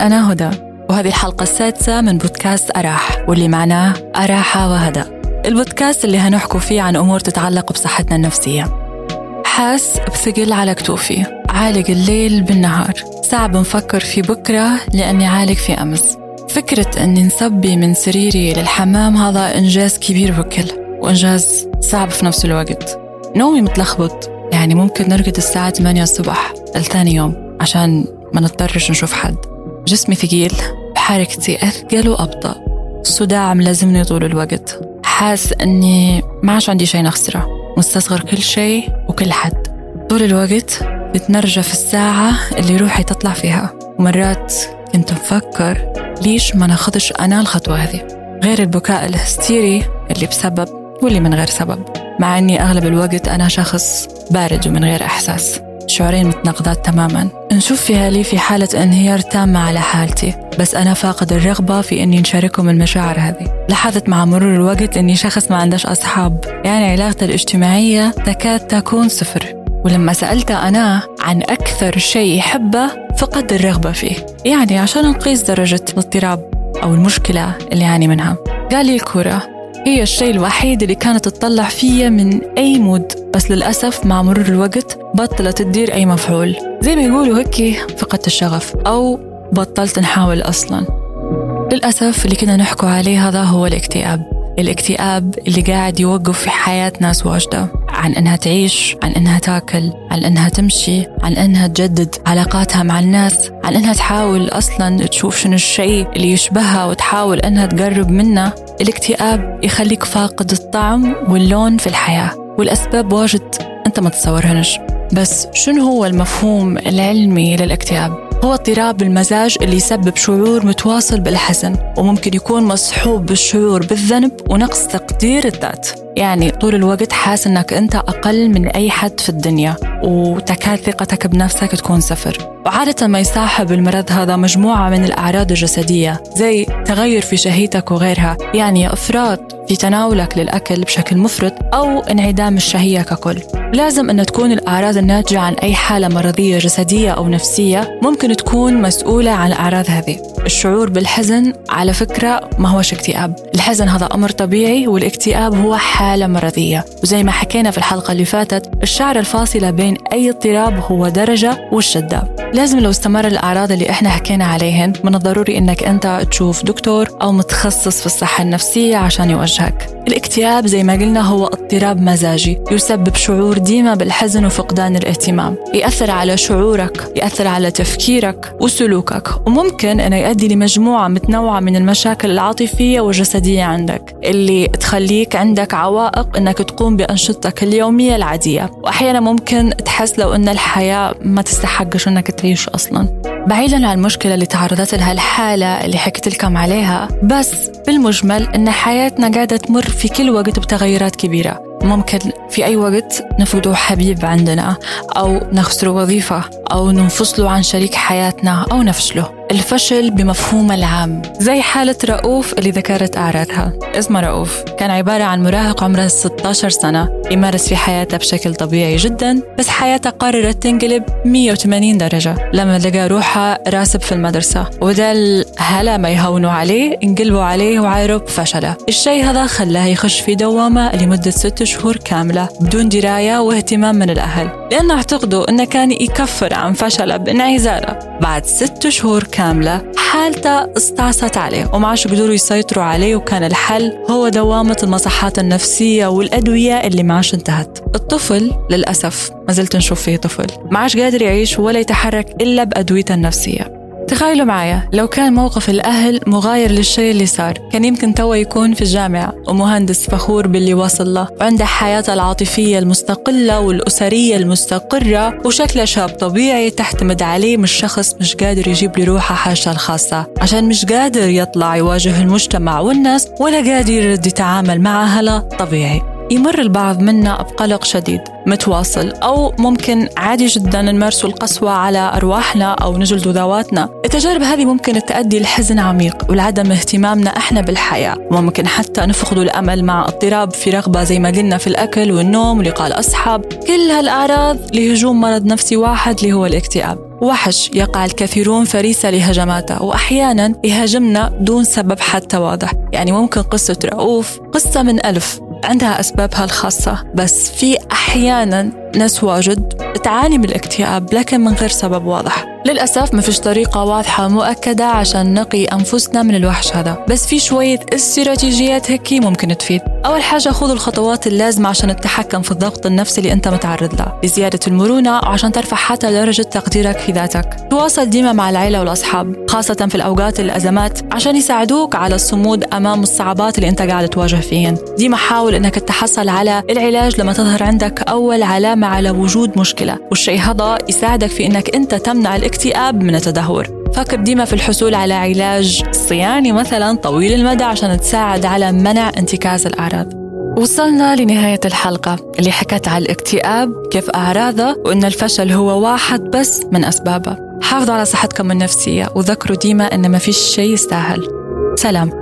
أنا هدى وهذه الحلقة السادسة من بودكاست أراح واللي معناه أراحة وهدى. البودكاست اللي هنحكوا فيه عن أمور تتعلق بصحتنا النفسية. حاس بثقل على كتوفي عالق الليل بالنهار. صعب نفكر في بكرة لأني عالق في أمس. فكرة أني نصبي من سريري للحمام هذا إنجاز كبير بكل وإنجاز صعب في نفس الوقت. نومي متلخبط يعني ممكن نرقد الساعة 8 الصبح الثاني يوم عشان ما نضطرش نشوف حد. جسمي ثقيل حركتي أثقل وأبطأ الصداع ملازمني طول الوقت. حاس أني ما عادش عندي شيء نخسرة. مستصغر كل شيء وكل حد. طول الوقت بتنرجى في الساعة اللي روحي تطلع فيها. ومرات كنت مفكر ليش ما ناخدش أنا الخطوة هذه؟ غير البكاء الهستيري اللي بسبب واللي من غير سبب. مع أني أغلب الوقت أنا شخص بارد ومن غير إحساس. شعورين متناقضات تماما. نشوف فيها لي في حالة انهيار تامة على حالتي. بس أنا فاقد الرغبة في أني نشاركهم المشاعر هذه. لاحظت مع مرور الوقت أني شخص ما عندش أصحاب. يعني علاقتي الاجتماعية تكاد تكون صفر. ولما سألت أنا عن أكثر شيء يحبه فقد الرغبة فيه. يعني عشان نقيس درجة الاضطراب أو المشكلة اللي يعاني منها. قال لي الكورة هي الشيء الوحيد اللي كانت تطلع فيا من أي مود. بس للأسف مع مرور الوقت بطلت تدير أي مفعول. زي ما يقولوا هيك فقدت الشغف أو بطلت نحاول أصلا. للأسف اللي كنا نحكو عليه هذا هو الاكتئاب. الاكتئاب اللي قاعد يوقف في حياة ناس واجدة. عن إنها تعيش عن إنها تاكل عن إنها تمشي عن إنها تجدد علاقاتها مع الناس عن إنها تحاول أصلا تشوف شنو الشيء اللي يشبهها وتحاول إنها تقرب منه الاكتئاب يخليك فاقد الطعم واللون في الحياة. والأسباب واجد أنت ما تتصورهنش. بس شنو هو المفهوم العلمي للاكتئاب؟ هو اضطراب المزاج اللي يسبب شعور متواصل بالحزن وممكن يكون مصحوب بالشعور بالذنب ونقص تقدير الذات. يعني طول الوقت حاس إنك أنت أقل من أي حد في الدنيا. وتكاد ثقتك بنفسك تكون صفر. وعادة ما يصاحب المرض هذا مجموعة من الأعراض الجسدية زي تغير في شهيتك وغيرها يعني إفراط في تناولك للأكل بشكل مفرط أو انعدام الشهية ككل. لازم أن تكون الأعراض الناتجة عن أي حالة مرضية جسدية أو نفسية ممكن تكون مسؤولة عن الأعراض هذه. الشعور بالحزن على فكرة ما هوش اكتئاب. الحزن هذا أمر طبيعي والاكتئاب هو حالة مرضية. وزي ما حكينا في الحلقة اللي فاتت الشعر الفاصلة بين أي اضطراب هو درجة والشدة لازم لو استمر الأعراض اللي إحنا حكينا عليهن من الضروري إنك أنت تشوف دكتور أو متخصص في الصحة النفسية عشان يوجهك. الاكتئاب زي ما قلنا هو اضطراب مزاجي يسبب شعور ديما بالحزن وفقدان الاهتمام. يأثر على شعورك يأثر على تفكيرك وسلوكك وممكن أنه يؤدي لمجموعة متنوعة من المشاكل العاطفية والجسدية عندك اللي تخليك عندك عوائق أنك تقوم بأنشطتك اليومية العادية. وأحيانا ممكن تحس لو أن الحياة ما تستحقش أنك تعيش أصلا. بعيدا عن المشكلة اللي تعرضت لها الحالة اللي حكيت لكم عليها بس بالمجمل أن حياتنا قاعدة تمر في كل وقت بتغيرات كبيرة. ممكن في أي وقت نفقدوا حبيب عندنا أو نخسروا وظيفة أو ننفصلوا عن شريك حياتنا أو نفشله. الفشل بمفهوم العام زي حالة رؤوف اللي ذكرت أعراضها. اسمه رؤوف. كان عبارة عن مراهق عمره 16 سنة يمارس في حياته بشكل طبيعي جدا بس حياته قررت تنقلب 180 درجة. لما لقى روحه راسب في المدرسة وده هلا ما يهونوا عليه انقلبوا عليه وعايروا بفشله الشيء هذا خلاه يخش في دوامة لمدة ست شهور كاملة بدون دراية واهتمام من الأهل. لأنه اعتقدوا أنه كان يكفر عن فشله بانعزاله. بعد ست شهور كاملة حالته استعصت عليه وما عادش قدروا يسيطروا عليه وكان الحل هو دوامة المصحات النفسية والأدوية اللي ما عادش انتهت. الطفل للأسف ما زلت نشوف فيه طفل. ما عادش قادر يعيش ولا يتحرك إلا بأدويته النفسية. تخيلوا معايا لو كان موقف الأهل مغاير للشيء اللي صار. كان يمكن توا يكون في الجامعة ومهندس فخور باللي وصل له وعنده حياته العاطفية المستقلة والأسرية المستقرة وشكله شاب طبيعي تعتمد عليه مش شخص مش قادر يجيب لروحه حاجته الخاصة. عشان مش قادر يطلع يواجه المجتمع والناس ولا قادر يتعامل مع أهله طبيعي. يمر البعض منا بقلق شديد. متواصل أو ممكن عادي جدا نمارسوا القسوة على أرواحنا أو نجلد ذواتنا. التجارب هذه ممكن تؤدي لحزن عميق ولعدم اهتمامنا إحنا بالحياة. وممكن حتى نفقد الأمل مع اضطراب في رغبة زي ما قلنا في الأكل والنوم ولقاء الأصحاب. كل هالأعراض لهجوم مرض نفسي واحد اللي هو الاكتئاب. وحش يقع الكثيرون فريسة لهجماته وأحيانا يهاجمنا دون سبب حتى واضح. يعني ممكن قصة رؤوف قصة من ألف. عندها أسبابها الخاصة بس في أحيانا ناس واجد تعاني من الاكتئاب لكن من غير سبب واضح. للأسف ما فيش طريقة واضحة مؤكدة عشان نقي أنفسنا من الوحش هذا. بس في شوية استراتيجيات هيك ممكن تفيد. أول حاجة خذوا الخطوات اللازمة عشان تتحكم في الضغط النفسي اللي أنت متعرض له. لزيادة المرونة وعشان ترفع حتى درجة تقديرك في ذاتك. تواصل ديما مع العيلة والأصحاب خاصة في الأوقات الأزمات عشان يساعدوك على الصمود أمام الصعوبات اللي أنت قاعد تواجه فيهن. ديما حاول أنك تحصل على العلاج لما تظهر عندك أول علامة على وجود مشكلة. والشيء هذا يساعدك في أنك أنت تمنع الاكتئاب من التدهور. فكر ديما في الحصول على علاج صياني مثلا طويل المدى عشان تساعد على منع انتكاس الأعراض. وصلنا لنهاية الحلقة اللي حكت على الاكتئاب كيف أعراضه وإن الفشل هو واحد بس من أسبابه. حافظوا على صحتكم النفسية وذكروا ديما إن ما فيش شيء يستاهل. سلام.